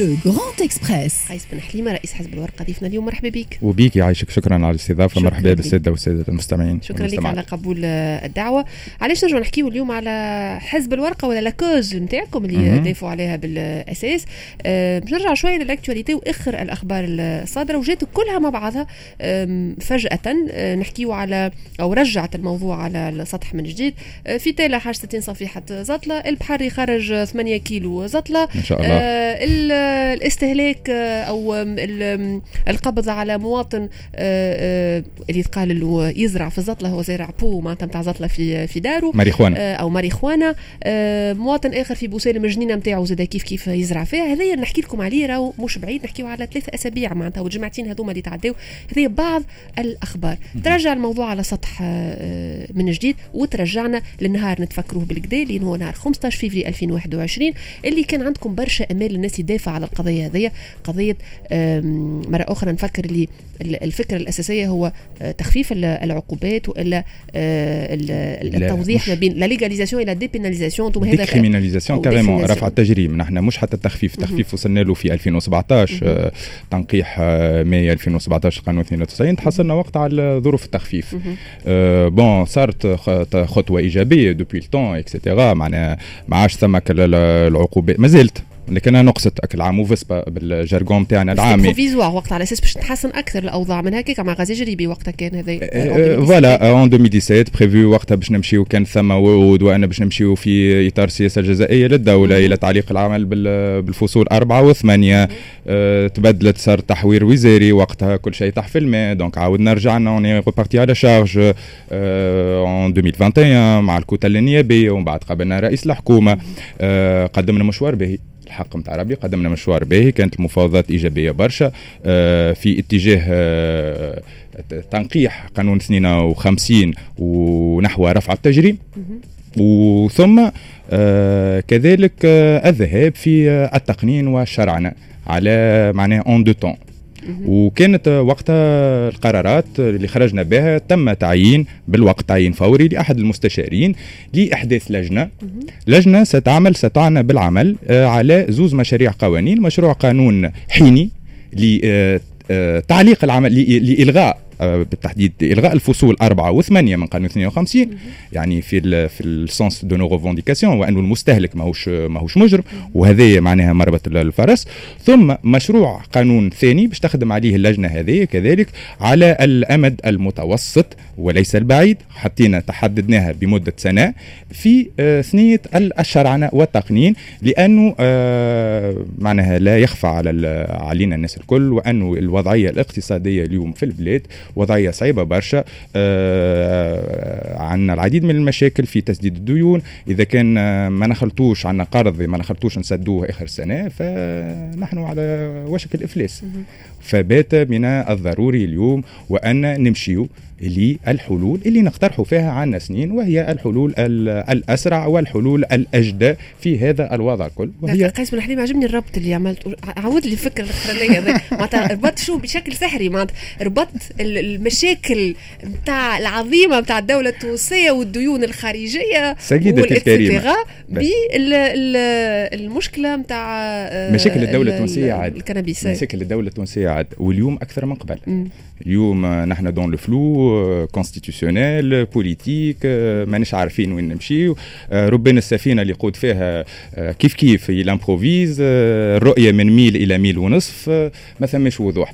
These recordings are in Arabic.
Le Grand Express قيس بن حليمة رئيس حزب الورقة ضيفنا اليوم مرحبا بك. وبيك يعيشك شكرا على الاستضافة. مرحبا. بالسادة والسادة المستمعين شكرا لك. على قبول الدعوة. علاش نرجعوا نحكيو اليوم على حزب الورقة ولا la cause نتاعكم اللي. دافعوا عليها بالأساس؟ باش نرجع شوية ل l'actualité وآخر الأخبار الصادرة وجات كلها مع بعضها فجأة آه، نحكيو على أو رجعت الموضوع على السطح من جديد. آه، في تالا حاجة 60 صفيحة زطلة البحري خرج 8 كيلو زطلة. ان شاء الله. آه، الاستهلاك آه، أو القبض على مواطن آه، آه، اللي يتقال له يزرع في الزطله هو زارع pot معناتها نتاع زطلة في في داره. ماريخوانا. أو ماريخوانا. مواطن آخر في بوسالم الجنينه نتاعو زاد كيف كيف يزرع فيها. هذايا نحكي لكم عليه راهو مش بعيد نحكيو على ثلاثة أسابيع معناتها والجمعتين هذوما اللي تعداو. هذه بعض الأخبار. ترجع الموضوع على سطح من جديد وترجعنا للنهار نتفكروه بالكدا اللي هو نهار 15 فيفري 2021 اللي كان عندكم برشا أمال الناس يدافع على القضية هذيا قضية مرة أخرى نفكر ال- الفكرة الأساسية هو آه، تخفيف ال- العقوبات وإلا آه، التوضيح ما بين la légalisation et la dépénalisation هذا décriminalisation carrément. رفع التجريم. نحن مش حتى التخفيف التخفيف وصلنا له في 2017 آه، تنقيح ماي 2017 قانون 92 تحصلنا وقت على ظروف التخفيف. bon صارت خطوة إيجابية دوبوي التون اكسيتيرا معناها ما عادش ثمك ال- ال- العقوبات. ما زلت. لكن نقصت العام وفسبا بالجارجون تاعنا العامي. بروفيزوار وقت على أساس باش تحسن أكثر الأوضاع من هكاك مع غازي جريبي وقتها كان هذا Euh, فوالا اون 2017 بريفو وقتها باش نمشيو كان ثم وعود وأنا باش نمشيو في إطار السياسة الجزائية للدولة. إلى تعليق العمل بال- بالفصول أربعة وثمانية. آه، تبدلت صار تحوير وزاري وقتها كل شيء تحت في الماء. دونك عاودنا رجعنا اون ريبارتي على شارج en 2021 مع الكتل النيابيه ومن بعد قابلنا رئيس الحكومة. آه، قدمنا مشوار باهي الحق نتاع ربي. قدمنا مشوار باهي كانت المفاوضات إيجابية برشا. آه، في اتجاه آه، تنقيح قانون 52 ونحو رفع التجريم. وثم آه، كذلك الذهاب في التقنين والشرعنه على معناها اون دو تون وكانت آه، وقتها القرارات اللي خرجنا بها تم تعيين بالوقت تعيين فوري لأحد المستشارين لإحداث لجنة. لجنة ستعمل ستعنى بالعمل آه، على زوز مشاريع قوانين مشروع قانون حيني لتعليق العمل ل- لإلغاء آه، بالتحديد إلغاء الفصول أربعة وثمانية من قانون 52 يعني في ال في ال sens de nos revendications وأنه المستهلك ماهوش ماهوش مجرم. وهذه معناها مربط ال- الفرس. ثم مشروع قانون ثاني باش تخدم عليه اللجنة هذه كذلك على الأمد المتوسط وليس البعيد. حطينا تحددناها بمدة سنة في آه، ثنية ال- الشرعنه والتقنين لأنه آه، معناها لا يخفى على علينا الناس الكل وأنه الوضعية الاقتصادية اليوم في البلاد وضعية صعيبه برشا. آه، عندنا العديد من المشاكل في تسديد الديون. إذا كان آه، ما نخلطوش عندنا قرض ما نخلطوش نسدوه آخر السنة فنحن على وشك الإفلاس. فبات من الضروري اليوم وأن نمشيو للحلول اللي نقترحوا فيها عنا سنين وهي الحلول ال- الأسرع والحلول الأجدى في هذا الوضع الكل وهي قيس بن حليم عجبني الربط اللي عملت عاود لي الفكرة الأخرانية هذا معناتها ربطت شو؟ بشكل سحري معناتها ربطت ال- المشاكل نتاع العظيمة نتاع الدولة التونسية والديون الخارجية سيدتي الكريمة. بالمشكلة نتاع آه، مشاكل الدولة ال- التونسية عاد. ال cannabis مشاكل الدولة التونسية عاد واليوم أكثر من قبل. اليوم آه، نحن dans le flou constitutionnel politique مانيش عارفين وين نمشيو آه، ربنا السفينة اللي يقود فيها آه، كيف كيف il improvise الرؤية من ميل إلى ميل ونصف ما ثمش وضوح.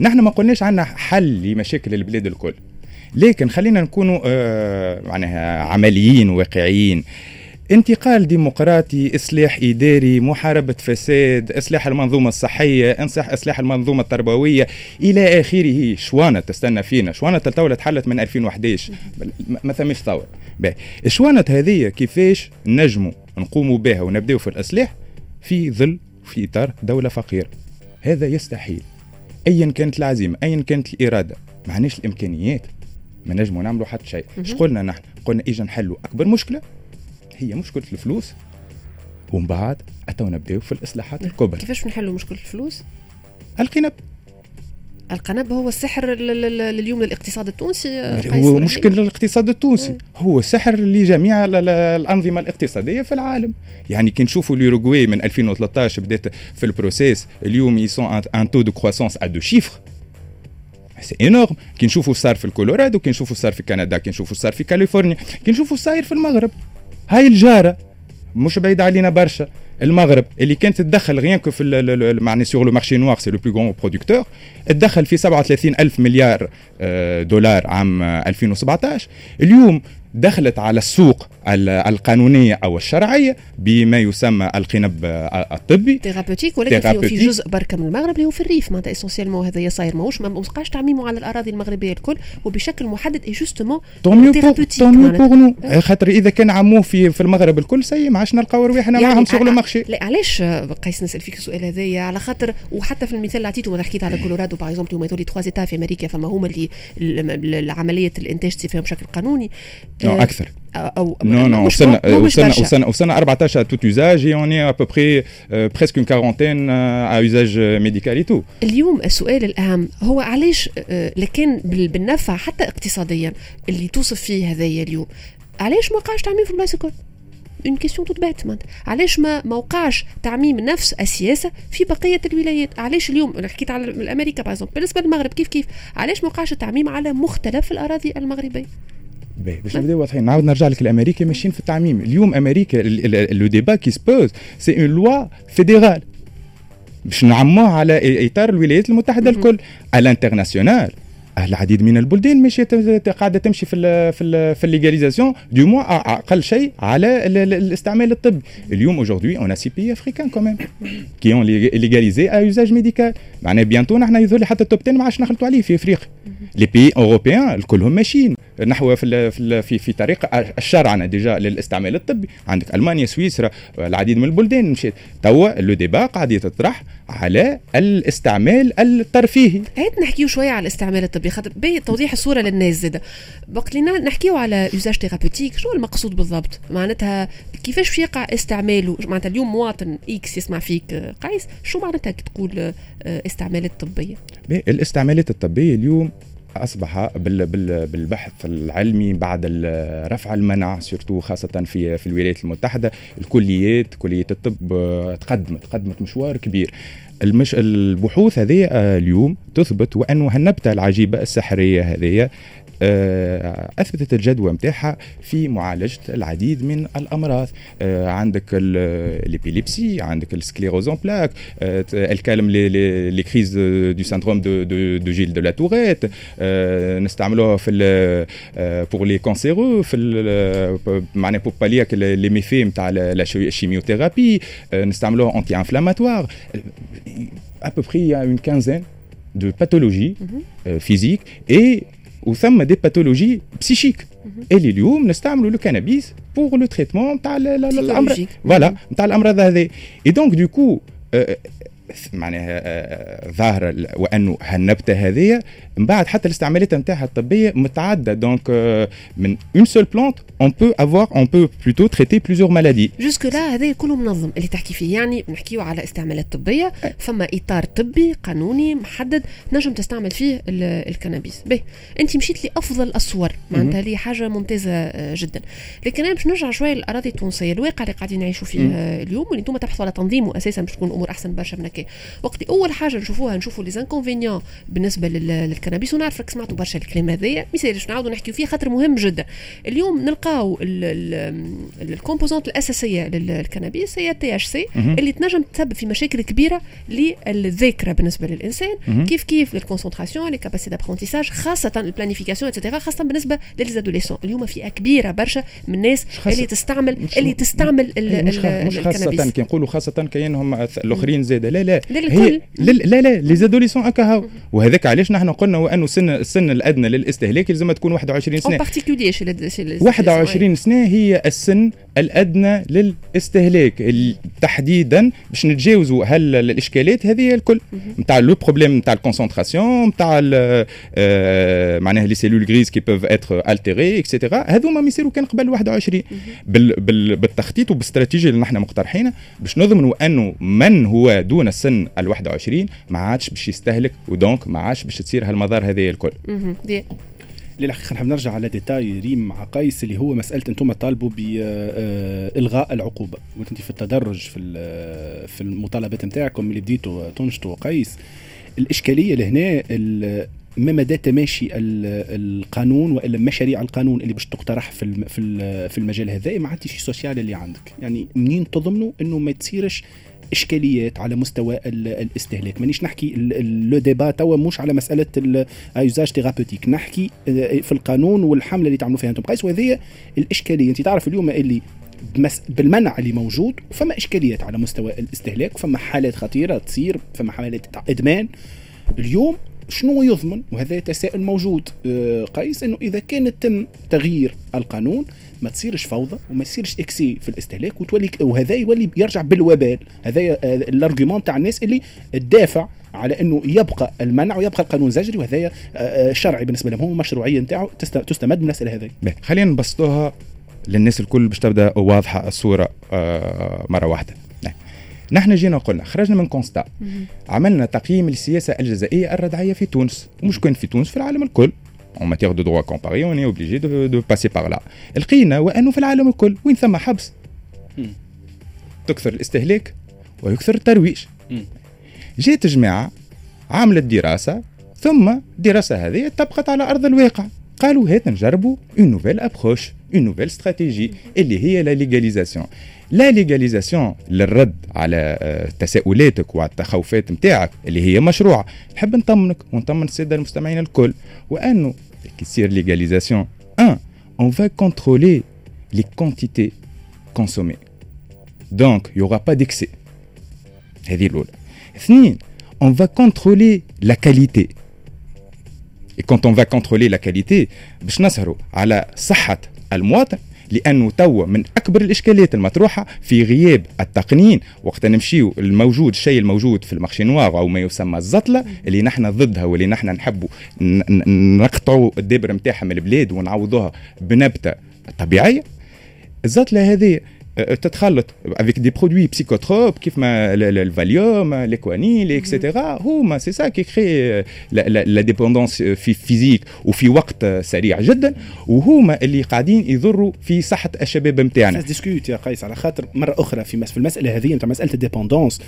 نحن ما قلناش عندنا حل لمشاكل البلاد الكل لكن خلينا نكونوا معناها عمليين واقعيين انتقال ديمقراطي إصلاح إداري محاربة فساد إصلاح المنظومة الصحية انصح إصلاح المنظومة التربوية إلى آخره. شوانة تستنى فينا؟ شوانة الدولة تحلت من 2011 ما- ثمش ثورة. الشوانه هذه كيفاش نجموا نقوموا بها ونبداو في الإصلاح؟ في ظل في إطار دولة فقيرة. هذا يستحيل. ايا كانت العزيمة ايا كانت الإرادة. ما عندناش الإمكانيات. ما نجموا نعملوا حتى شيء. إيش قلنا نحن؟ قلنا إجا نحلوا أكبر مشكلة. هي مشكلة الفلوس. ومن بعد أتوا نبداو في الإصلاحات الكبرى. كيفاش نحلوا مشكلة الفلوس؟ القنب. القنب هو السحر اليوم للاقتصاد التونسي هو مشكل للاقتصاد التونسي. هو سحر لجميع الأنظمة الاقتصادية في العالم. يعني كي نشوفوا اليوروغواي من 2013 بدات في البروسيس اليوم يسون ان تو دو كرواسونس ا دو شيفر سي انورم كي نشوفوا صار في الكولورادو كي نشوفوا صار في كندا كي نشوفوا صار في كاليفورنيا كي نشوفوا صاير في المغرب. هاي الجارة مش بعيد علينا برشا. المغرب اللي كانت تدخل غيان كو في معني سور لو مارشي نوار سي لو بلو غون برودكتور تدخل في 37 ألف مليار دولار عام 2017 اليوم دخلت على السوق القانونية أو الشرعية بما يسمى القنب الطبي. thérapeutique ولكن في جزء بركة من المغرب اللي هو في الريف. معناتها essentiellement هذا صاير ماهوش ما بقاش تعميمه على الأراضي المغربية الكل وبشكل محدد et justement thérapeutique pour خاطر إذا كان عموه في في المغرب الكل c'est ما عادش نلقاو رواحنا يعني معاهم شغل مارشي لا علاش؟ قيس نسأل فيك السؤال هذايا على خاطر وحتى في المثال اللي عطيته حكيت على كولورادو par exemple هما يقولوا تخوا زيتا في أمريكا فما هما اللي عمليه الإنتاج تصير فيهم بشكل قانوني. أكثر. أو نو نو وصلنا وصلنا وصلنا وصلنا 14 توت يوزاج اي اون ا بري بريسك اون كارونتين ا يوزاج ميديكال اي تو اليوم السؤال الأهم هو علاش لكن بالنفع حتى اقتصاديا اللي توصف فيه هذايا اليوم علاش ما وقعش تعميم في البلايص الكل؟ اون كيستيون توت بات علاش ما ما وقعش تعميم نفس السياسة في بقية الولايات؟ علاش اليوم أنا حكيت على أمريكا باغ بالنسبة للمغرب كيف كيف؟ علاش ما وقعش التعميم على مختلف الأراضي المغربية؟ باش نبداو واضحين نعاود نرجع لك الامريكي ماشيين في التعميم اليوم أمريكا le débat qui se pose c'est une loi fédérale باش نعموها على اطار الولايات المتحده الكل على ال international العديد من البلدان ماشيه قاعدة تمشي في ال في ال في ال légalisation du moins أقل شيء على الاستعمال الطبي. اليوم aujourd'hui on a six pays africains quand même qui ont légalisé usage médical معناها bientôt نحن يظهر حتى ال top 10 ما عادش نخلطوا عليه في إفريقيا. les pays européens الكلهم ماشيين. نحو في في في, في طريق الشرعنه déjà للاستعمال الطبي. عندك ألمانيا سويسرا العديد من البلدان مشيت توا le débat قاعد يتطرح على الاستعمال الترفيهي. هات نحكيو شوية على الاستعمال الطبي. خاطر بي توضيح الصورة للناس زاد بقى لنا نحكيو على usage thérapeutique شنو المقصود بالضبط؟ معناتها كيفاش يقع استعماله معناتها اليوم مواطن X يسمع فيك قيس شو معناتها تقول استعمالات طبية؟ الاستعمالات الطبية اليوم أصبح بالبحث العلمي بعد رفع المنع surtout خاصة في في الولايات المتحدة. الكليات كلية الطب تقدمت تقدمت مشوار كبير. المش البحوث هذه اليوم تثبت وانه هالنبته العجيبة السحرية هذه. آه، أثبتت الجدوى نتاعها في معالجة العديد من الأمراض. آه، عندك الإبيليبسي عندك السكليروزون بلاك آه، الكلام لي كريز دو سيندروم دو دو جيل دو لا توريت. نستعملوها في بور لي كونسيرو في معناها بور بالياك لي ميفي نتاع الشيميوثيرابي نستعملوها انتي انفلاماتوار à peu près il y a une quinzaine de pathologies mm -hmm. euh, physiques et وثم des pathologies psychiques اللي اليوم نستعملوا le cannabis pour le traitement نتاع الامراض voilà نتاع الامراض هذه et donc du coup معناها آه، ظاهرة وأنه هالنبتة هذه من بعد حتى الاستعمالات نتاعها الطبية متعددة. donc من une seule plante on peut avoir on peut plutôt traiter plusieurs maladies jusque-là هذا كله منظم. اللي تحكي فيه يعني نحكيو على استعمالات طبية فما إطار طبي قانوني محدد نجم تستعمل فيه ال cannabis. به أنت مشيت لأفضل الصور. معناتها لي حاجة ممتازة آه، جدا. لكن أنا باش نرجع شوية للاراضي التونسية الواقع اللي قاعدين نعيشوا فيه اليوم واللي أنتم تبحثوا على تنظيمه أساسا باش تكون الأمور أحسن برشا من هكا وقت أول حاجة نشوفوها نشوفوا les inconvénients بالنسبة لل cannabis ونعرفك سمعتوا برشا الكلام هذايا. ما يسالش نعاودوا نحكيو فيه خاطر مهم جدا. اليوم نلقاو ال composante الأساسية لل cannabis هي ال THC اللي تنجم تسبب في مشاكل كبيرة للذاكرة بالنسبة للإنسان. كيف كيف؟ لل concentration les capacités d'apprentissage خاصة ال planification et cetera خاصة بالنسبة لل adolescents اليوم فئة كبيرة برشا من الناس اللي تستعمل اللي تستعمل مش خاصة كي نقولوا خاصة كاينهم الأخرين زاد. لا لا هي لا لا les adolescents هكا وهذاك علاش نحن قلنا وأنه سن السن الأدنى للاستهلاك لازم تكون 21 سنة. 21 سنة هي السن الأدنى للاستهلاك. تحديدا باش نتجاوزوا هل الإشكالات هذه الكل. نتاع le problème نتاع ال concentration نتاع آه، معناها les cellules grises qui peuvent être altérées et cetera هذوما ما يصيروا كان قبل 21 بال بال بالتخطيط وبالاستراتيجيه اللي نحن مقترحينها باش نضمنوا أنه من هو دون سن ال 21 ما عادش باش يستهلك و donc ما عادش باش تصير هالمضار هذه الكل. للحقيقه نحب نرجع على détail ريم مع قيس اللي هو مسألة أنتم طالبوا بالغاء العقوبة. قلت أنت في التدرج في ال- في المطالبات نتاعكم اللي بديتوا تنشطوا قيس. الإشكالية لهنا ما مدى تماشي ال- القانون وإلا مشاريع القانون اللي باش تقترح في الم- في ال- في المجال هذا مع ال tissu social اللي عندك. يعني منين تضمنوا إنه ما تصيرش إشكاليات على مستوى ال- الاستهلاك. مانيش نحكي le débat توا مش على مسألة usage thérapeutique نحكي آه، في القانون والحملة اللي تعملوا فيها أنتم. قيس وهذه الإشكالية. أنت تعرف اليوم اللي بالمنع اللي موجود فما إشكاليات على مستوى الاستهلاك فما حالات خطيرة تصير فما حالات إدمان. اليوم شنو يضمن؟ وهذا تساؤل موجود. آه، قيس إنه إذا كان تم تغيير القانون ما تصيرش فوضى وما تصيرش excès في الاستهلاك وتولي وهذا يولي يرجع بالوبال. هذا ال argument تاع الناس اللي تدافع على إنه يبقى المنع ويبقى القانون الزجري وهذا آه، آه، شرعي بالنسبة لهم هو المشروعيه نتاعو تست- تستمد من المساله هذه خلينا نبسطوها للناس الكل باش تبدأ واضحة الصورة آه، مرة واحدة. نحن جينا قلنا خرجنا من constat عملنا تقييم للسياسة الجزائية الردعية في تونس. ومش كان في تونس في العالم الكل. En matière de droit comparé on est obligé de, de passer par là. لقينا وأنه في العالم الكل وين ثم حبس. تكثر الاستهلاك ويكثر الترويج. جات جماعة عملت دراسة ثم الدراسة هذه طبقت على أرض الواقع. قالوا هات نجربوا une nouvelle approche une nouvelle stratégie اللي هي la légalisation la légalisation للرد على آه، تساؤلاتك وعلى التخوفات نتاعك اللي هي مشروعه نحب نطمنك ونطمن الساده المستمعين الكل وانه كي تصير légalisation 1 on va contrôler les quantités consommées. Donc il y aura pas d'excès. هذه الاولى اثنين on va contrôler la qualité. Et quand on va contrôler la qualité باش نسهروا على صحة المواطن لأنه توا من أكبر الإشكاليات المطروحة في غياب التقنين وقت نمشيو الموجود الشيء الموجود في المارشي نوار أو ما يسمى الزطلة اللي نحن ضدها واللي نحن نحبوا نقطعوا الدبر نتاعها من البلاد ونعوضوها بنبتة طبيعية. الزطلة هذه تتخلط avec des produits psychotropes كيف ما ال- ال- ال Valium l'Equanil et cetera هما c'est ça qui crée la dépendance physique وفي وقت سريع جدا وهما اللي قاعدين يضروا في صحه الشباب نتاعنا discute يا قيس على خاطر مره أخرى في في المساله هذه نتاع مساله ال dépendance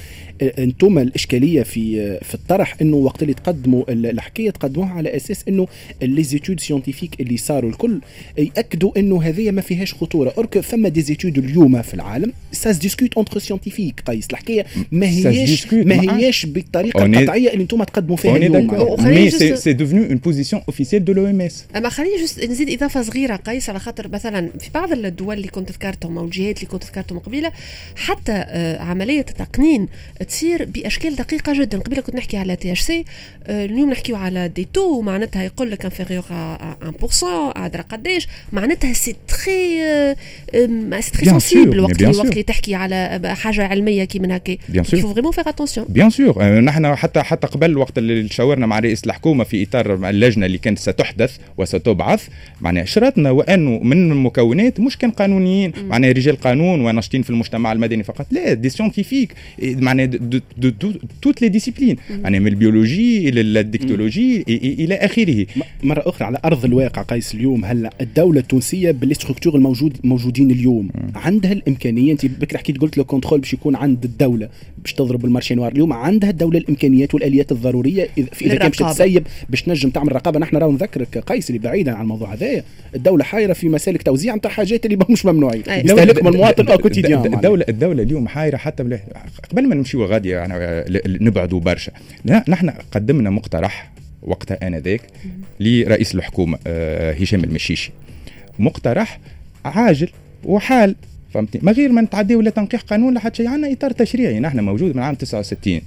أنتم الاشكاليه في في الطرح انه وقت اللي تقدموا ال- الحكاية تقدموها على أساس انه les études scientifiques اللي صاروا الكل ياكدوا انه هذه ما فيهاش خطوره or que فما des études اليوم في العالم. ça se discute entre scientifiques قيس الحكاية ما Ça se هياش discute ما هياش بالطريقة القطعيه اللي أنتم تقدموا فيها اليوم Mais juste- c'est c'est devenu une position officielle de l'OMS. أما خليني juste نزيد إضافة صغيرة قيس على خاطر مثلا في بعض الدول اللي كنت ذكرتهم أو الجهات اللي كنت ذكرتهم قبيلة حتى آه، عملية التقنين تصير بأشكال دقيقة جدا. قبيلة كنت نحكي على THC اليوم نحكيو على دي تو معناتها يقول لك inférieur à 1% ادرى قداش معناتها c'est très c'est très sensible sûr, وقت mais اللي تحكي على حاجة علمية كي من هكا il faut vraiment faire attention. bien sûr نحن حتى حتى قبل وقت اللي شاورنا مع رئيس الحكومة في إطار اللجنة اللي كانت ستحدث وستبعث معناها شرطنا وأنه من المكونات مش كان قانونيين. معناها رجال قانون وناشطين في المجتمع المدني فقط. لا des scientifiques معناها de toutes les disciplines معناها من ال biologie إلى ال addictologie إلى آخره. م- مرة أخرى على أرض الواقع قيس اليوم هلا الدولة التونسية بال structure الموجود موجودين اليوم عندها الإمكانية. أنت بكرة حكيت قلت le contrôle باش يكون عند الدولة باش تضرب ال marché noir اليوم عندها الدولة الإمكانيات والآليات الضرورية إذا في إذا كان باش. تسيب باش تنجم تعمل رقابة. نحن راهو نذكرك قيس اللي بعيدا عن الموضوع هذايا الدولة حايرة في مسالك توزيع نتاع حاجات اللي مش ممنوعين. يستهلكهم المواطن quotidien الدولة الدولة اليوم حايرة حتى قبل ما نمشيو غادي يعني نبعدوا برشا. لا، نحن قدمنا مقترح وقتها آنذاك لرئيس الحكومة آه، هشام المشيشي. مقترح عاجل وحال. فهمتني؟ ما غير ما نتعدي ولا تنقيح قانون لحد شيء. عندنا إطار تشريعي نحن موجود من عام 69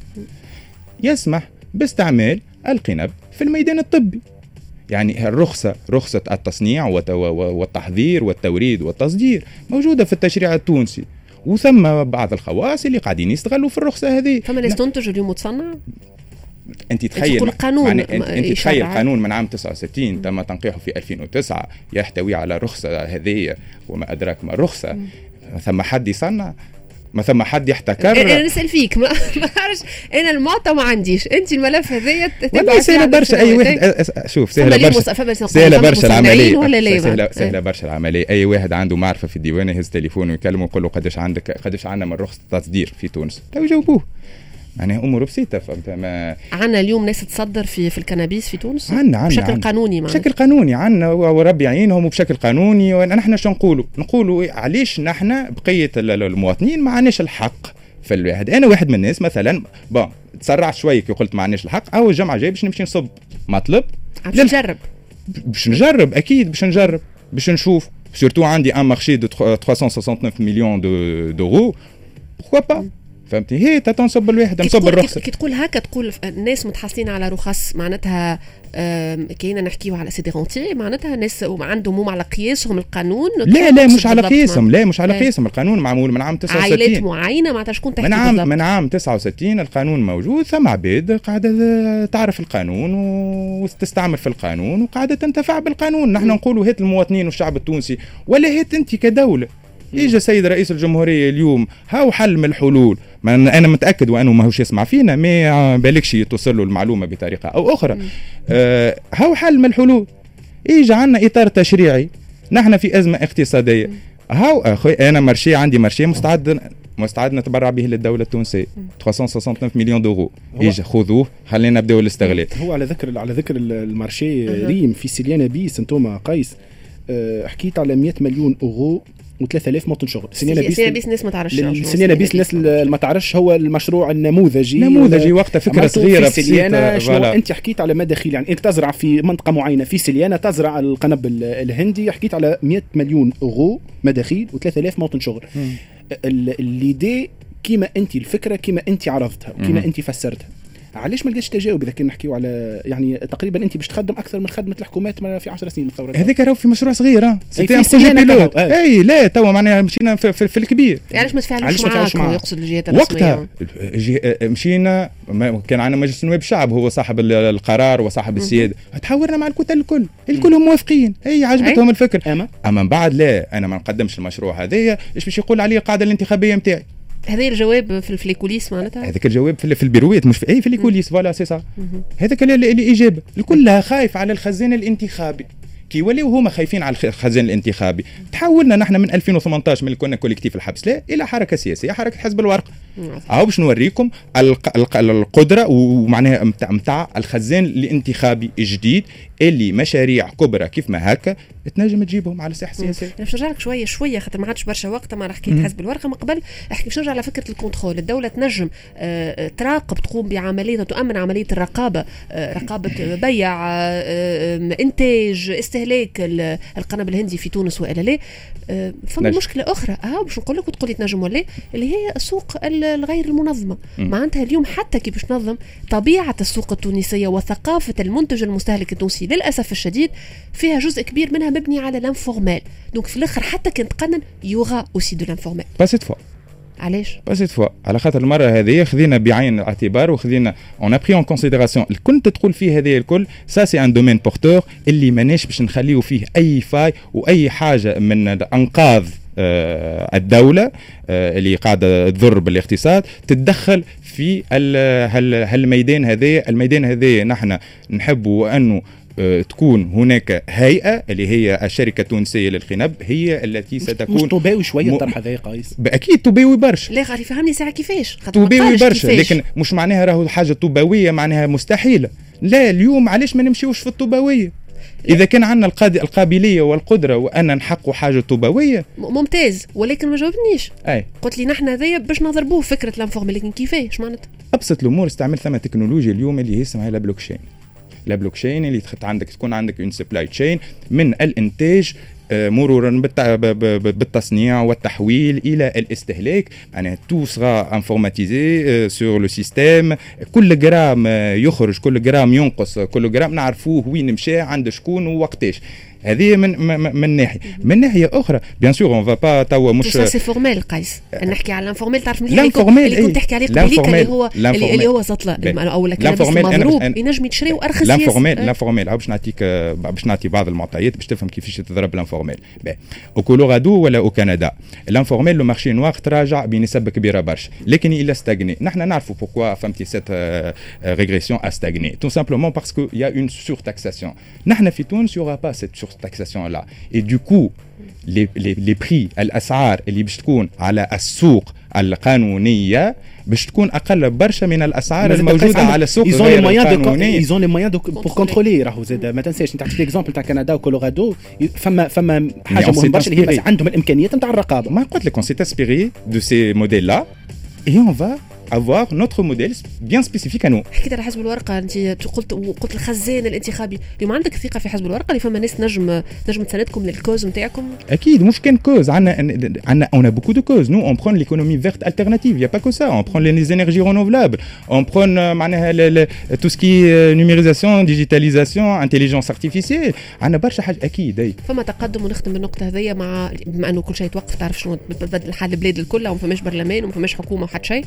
يسمح باستعمال القنب في الميدان الطبي. يعني الرخصة رخصة التصنيع والتحضير والتوريد والتصدير موجودة في التشريع التونسي. وثم بعض الخواص اللي قاعدين يستغلوا في الرخصة هذه. فما ناس تنتج اليوم وتصنع؟ أنت تخيل تقول قانون يعني انت, أنت. تخيل قانون من عام 69 تم تنقيحه في 2009 يحتوي على رخصة هذه وما أدراك ما الرخصة. ثم حد يصنع ما ثم حد يحتكر. أنا نسال فيك ما نعرفش أنا المعطى ما عنديش. أنت الملف هذايا والله سهلة برشا أي واحد شوف سهلة برشا. سهلة برشا العملية. ولا سهله سهلة برشا العملية. أي واحد عنده معرفة في الديوان يهز تليفونه ويكلمه يقول له قداش عندك قداش عندنا من رخصة تصدير في تونس. تو يجاوبوه. معناها امور بسيطه فهمت ما عندنا اليوم ناس تصدر في في ال cannabis في تونس؟ عندنا عندنا بشكل قانوني معناتها بشكل قانوني عندنا وربي يعينهم وبشكل قانوني ونحن شو نقولوا؟ نقولوا علاش نحن بقية المواطنين ما عندناش الحق في الواحد. أنا واحد من الناس مثلا bon تسرعت شوية كي قلت ما عندناش الحق اول جمعه جاي باش نمشي نصب مطلب. باش نجرب باش نجرب أكيد باش نجرب باش نشوف. surtout عندي un marché de 369 مليون donc pourquoi pas فهمتي؟ هي تنصب الواحد نصب الرخصة. كي تقول هكا تقول الناس متحصلين على رخص معناتها كاينة نحكيو على c'est des rentiers معناتها ناس عندهم هم على قياسهم القانون لا لا مش على قياسهم لا مش على قياسهم القانون معمول من عام 69 عائلات معينة معناتها شكون تحكي من عام. من عام 69 القانون موجود ثم عباد قاعدة تعرف القانون وتستعمل في القانون وقاعدة تنتفع بالقانون. نحن نقولوا هات المواطنين والشعب التونسي ولا هات انت كدولة. يجي سيد رئيس الجمهورية اليوم هاو حل من الحلول؟ ما أنا متأكد وأنه ماهوش يسمع فينا ما بالكش توصل له المعلومة بطريقة أو أخرى. آه هاو حل من الحلول؟ يجي عندنا إطار تشريعي نحن في أزمة اقتصادية. هاو أخوي أنا marché عندي marché مستعد مستعد نتبرع به للدولة التونسية. 369 مليون d'euros. يجي خذوه خلينا نبداو الاستغلال. هو على ذكر على ذكر ال marché ريم في سيليانا بيس أنتم قيس. آه، حكيت على 100 مليون أورو و3000 موطن شغل سنينا بيس سنينا بيس الناس ما تعرفش سنينا بيس الناس ما تعرفش. هو المشروع النموذجي نموذجي وقتها فكرة صغيرة في سليانا شنو؟ أنت حكيت على مداخيل يعني أنت تزرع في منطقة معينة في سليانا تزرع القنب الهندي حكيت على 100 مليون اورو مداخيل و3000 موطن شغل l'idée كيما أنت الفكرة كيما أنت عرضتها كيما أنت فسرتها. علاش ما لقيتش تجاوب إذا كان نحكيو على يعني تقريبا أنت باش تخدم أكثر من خدمة الحكومات في 10 سنين الثورة هذاك راهو في مشروع صغير آه. اي, اي لا توا معناها مشينا في, في, في الكبير. علاش ما تفاعلوش معاك يقصد الجهات وقتها مشينا كان عندنا مجلس نواب الشعب هو صاحب القرار وصاحب السيادة. تحاورنا مع الكتل الكل. الكل موافقين. اي عجبتهم الفكر. أما؟ أما من بعد لا أنا ما نقدمش المشروع هذايا. إيش باش يقول عليه القاعده الانتخابية نتاعي هذا الجواب في, ال coulisses معناتها؟ هذاك الجواب في, في البيروات مش في اي في ال coulisses voilà c'est ça. هذاك الاجابه الكل خايف على الخزان الانتخابي. كي يوليو هما خايفين على الخزان الانتخابي. تحولنا نحن من 2018 من كنا collectif الحبس لا إلى حركة سياسية حركة حزب الورق. أهو باش نوريكم القدرة ومعناها متاع الخزان الانتخابي الجديد اللي مشاريع كبرى كيف ما هكا تنجم تجيبهم على الساحه السياسيه. باش نرجع لك شوية شوية خاطر ما عادش برشا وقت ما حكيت حزب الورقه من قبل احكي باش نرجع على فكره ال contrôle، الدولة تنجم آه، تراقب تقوم بعملية تؤمن عملية الرقابة آه، رقابة بيع آه، إنتاج استهلاك القنب الهندي في تونس والا لا. فما مشكلة أخرى. ها باش نقول لك وتقول لي تنجم ولا اللي هي السوق الغير المنظمة. معناتها اليوم حتى كي باش نظم طبيعة السوق التونسية وثقافة المنتج المستهلك التونسي للأسف الشديد فيها جزء كبير منها مبني على l'informel donc في الآخر حتى كان تقنن il y aura aussi de l'informel cette fois علاش؟ cette fois على خاطر المرة هذه خذينا بعين الاعتبار وخذينا on a pris en considération الكل تدخل فيه هذه الكل ça c'est un domaine porteur اللي ماناش باش نخليو فيه أي faille وأي حاجة من انقاذ آه، الدولة آه، اللي قاعدة تضر بالاقتصاد تتدخل في هالميدان هذا الميدان هذا نحن نحبوا انه آه، تكون هناك هيئة اللي هي الشركة التونسية للقنب هي التي ستكون مش طوباوي شوية الطرح هذا قيس أكيد طوباوي برشا. لا غادي فهمني ساعة كيفاش؟ طوباوي برشا لكن مش معناها راهو حاجة طوباويه معناها مستحيلة. لا اليوم علاش ما نمشيوش في الطوباويه إذا كان عندنا القابلية والقدرة وأن نحققوا حاجة طوباويه ممتاز. ولكن ما جاوبنيش. أي. قلت لي نحن هذايا باش نضربوه فكرة l'informel لكن كيفاش معناتها؟ أبسط الأمور استعمل ثم تكنولوجيا اليوم اللي هي اسمها la blockchain la blockchain اللي عندك تكون عندك une supply chain من الإنتاج مرورا بالتصنيع والتحويل إلى الاستهلاك. معناها tout sera informatisé sur le système كل جرام يخرج كل جرام ينقص كل جرام نعرفوه وين مشى عند شكون ووقتاش. هذه من من, ناحية. من ناحية أخرى bien sûr on va pas توا مش سي formel قيس نحكي على ال informel تعرف مليح اللي كنت تحكي عليه قبليك اللي هو اللي هو زطله أو ال cannabis مضروب ينجم يتشري وارخص ال informel ال informel باش نعطيك باش نعطي بعض المعطيات باش تفهم كيفاش تضرب ال informel au كولورادو ولا au كندا ال informel le marché noir تراجع بنسب كبيرة برشا. لكن il a stagné. نحن نعرفوا pourquoi فهمتي cette régression a stagné tout simplement parce que y a une surtaxation نحن في تونس il y aura pas cette surtaxation là et du coup les les les prix الاسعار اللي باش تكون على السوق القانونية باش تكون أقل برشا من الأسعار الموجودة على السوق غير القانونية. ils ont les moyens pour contrôler راهو زاد. ما تنساش انت عطيت l'exemple تاع كندا وكولورادو فما فما حاجة مهمة برشا اللي هي عندهم الإمكانيات نتاع الرقابة. ما قلت لك on s'est inspiré de ces modèles là et on va avoir notre modèle bien spécifique à nous. حكيت على حزب الورقة انت قلت قلت الخزان الانتخابي. اليوم عندك ثقة في حزب الورقة؟ اللي فما ناس نجم نجم تساندكم لل cause نتاعكم؟ أكيد مش كان cause. عندنا عندنا on a beaucoup de causes. Nous on prend l'économie verte alternative. Il y a pas que ça. On prend les énergies renouvelables. On prend معناها tout ce qui est numérisation digitalisation intelligence artificielle. عندنا برشا حاجة أكيد أي. فما تقدم ونختم بالنقطة هذيا مع بما إنه كل شيء توقف تعرف شنو تبدل حال البلاد الكل وما فماش برلمان وما فماش حكومة وحد شيء.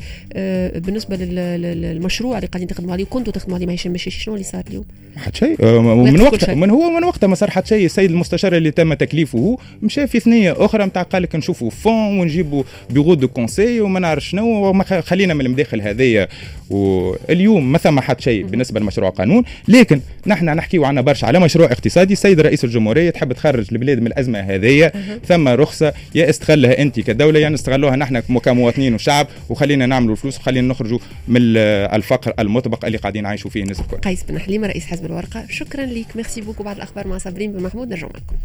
بالنسبة للمشروع اللي قاعدين تخدموا عليه وكنتوا تخدموا عليه ما ماشي شنو اللي صار اليوم؟ حد شيء. آه، من وقت من هو من وقتها ما صار حد شيء السيد المستشار اللي تم تكليفه مشى في ثنية أخرى نتاع قال لك نشوفوا فون ونجيبوا bureau de conseil وما نعرف شنو وما خلينا من المداخل هذيا واليوم ما ثم حد شيء بالنسبة لمشروع قانون. لكن نحن نحكيو عنا برشا على مشروع اقتصادي. السيد رئيس الجمهورية تحب تخرج البلاد من الأزمة هذيا ثم رخصة يا استغلها أنت كدولة يا نستغلوها نحن كمواطنين وشعب وخلينا نعملوا فلوس وخلينا نخرجوا من الفقر المطبق اللي قاعدين نعيشوا فيه الناس الكل. قيس بن حليمة رئيس حزب الورقة شكرا لك. merci beaucoup. بعد الأخبار مع صابرين بن محمود نرجع معكم.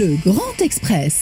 Le Grand Express.